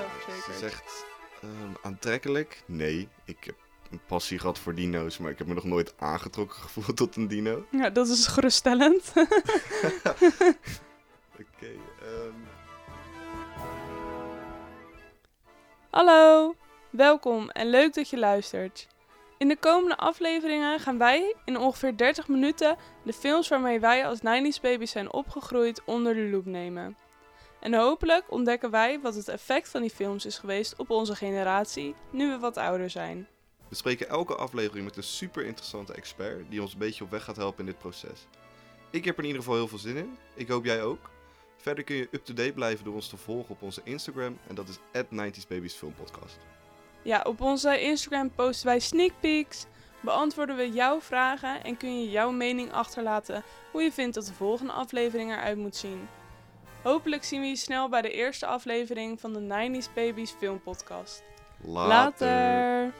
verzekerd. Ze zegt ehm, aantrekkelijk? Nee, ik heb een passie gehad voor dino's, maar ik heb me nog nooit aangetrokken gevoeld tot een dino. Ja, dat is geruststellend. Oké, ehm, Hallo, welkom en leuk dat je luistert. In de komende afleveringen gaan wij in ongeveer 30 minuten de films waarmee wij als 90s baby's zijn opgegroeid onder de loep nemen. En hopelijk ontdekken wij wat het effect van die films is geweest op onze generatie, nu we wat ouder zijn. we spreken elke aflevering met een super interessante expert die ons een beetje op weg gaat helpen in dit proces. Ik heb er in ieder geval heel veel zin in. Ik hoop jij ook. Verder kun je up-to-date blijven door ons te volgen op onze Instagram en dat is 90s Babies Film Podcast. Ja, op onze Instagram posten wij sneak peeks, beantwoorden we jouw vragen en kun je jouw mening achterlaten hoe je vindt dat de volgende aflevering eruit moet zien. Hopelijk zien we je snel bij de eerste aflevering van de 90s Babies Film Podcast. Later.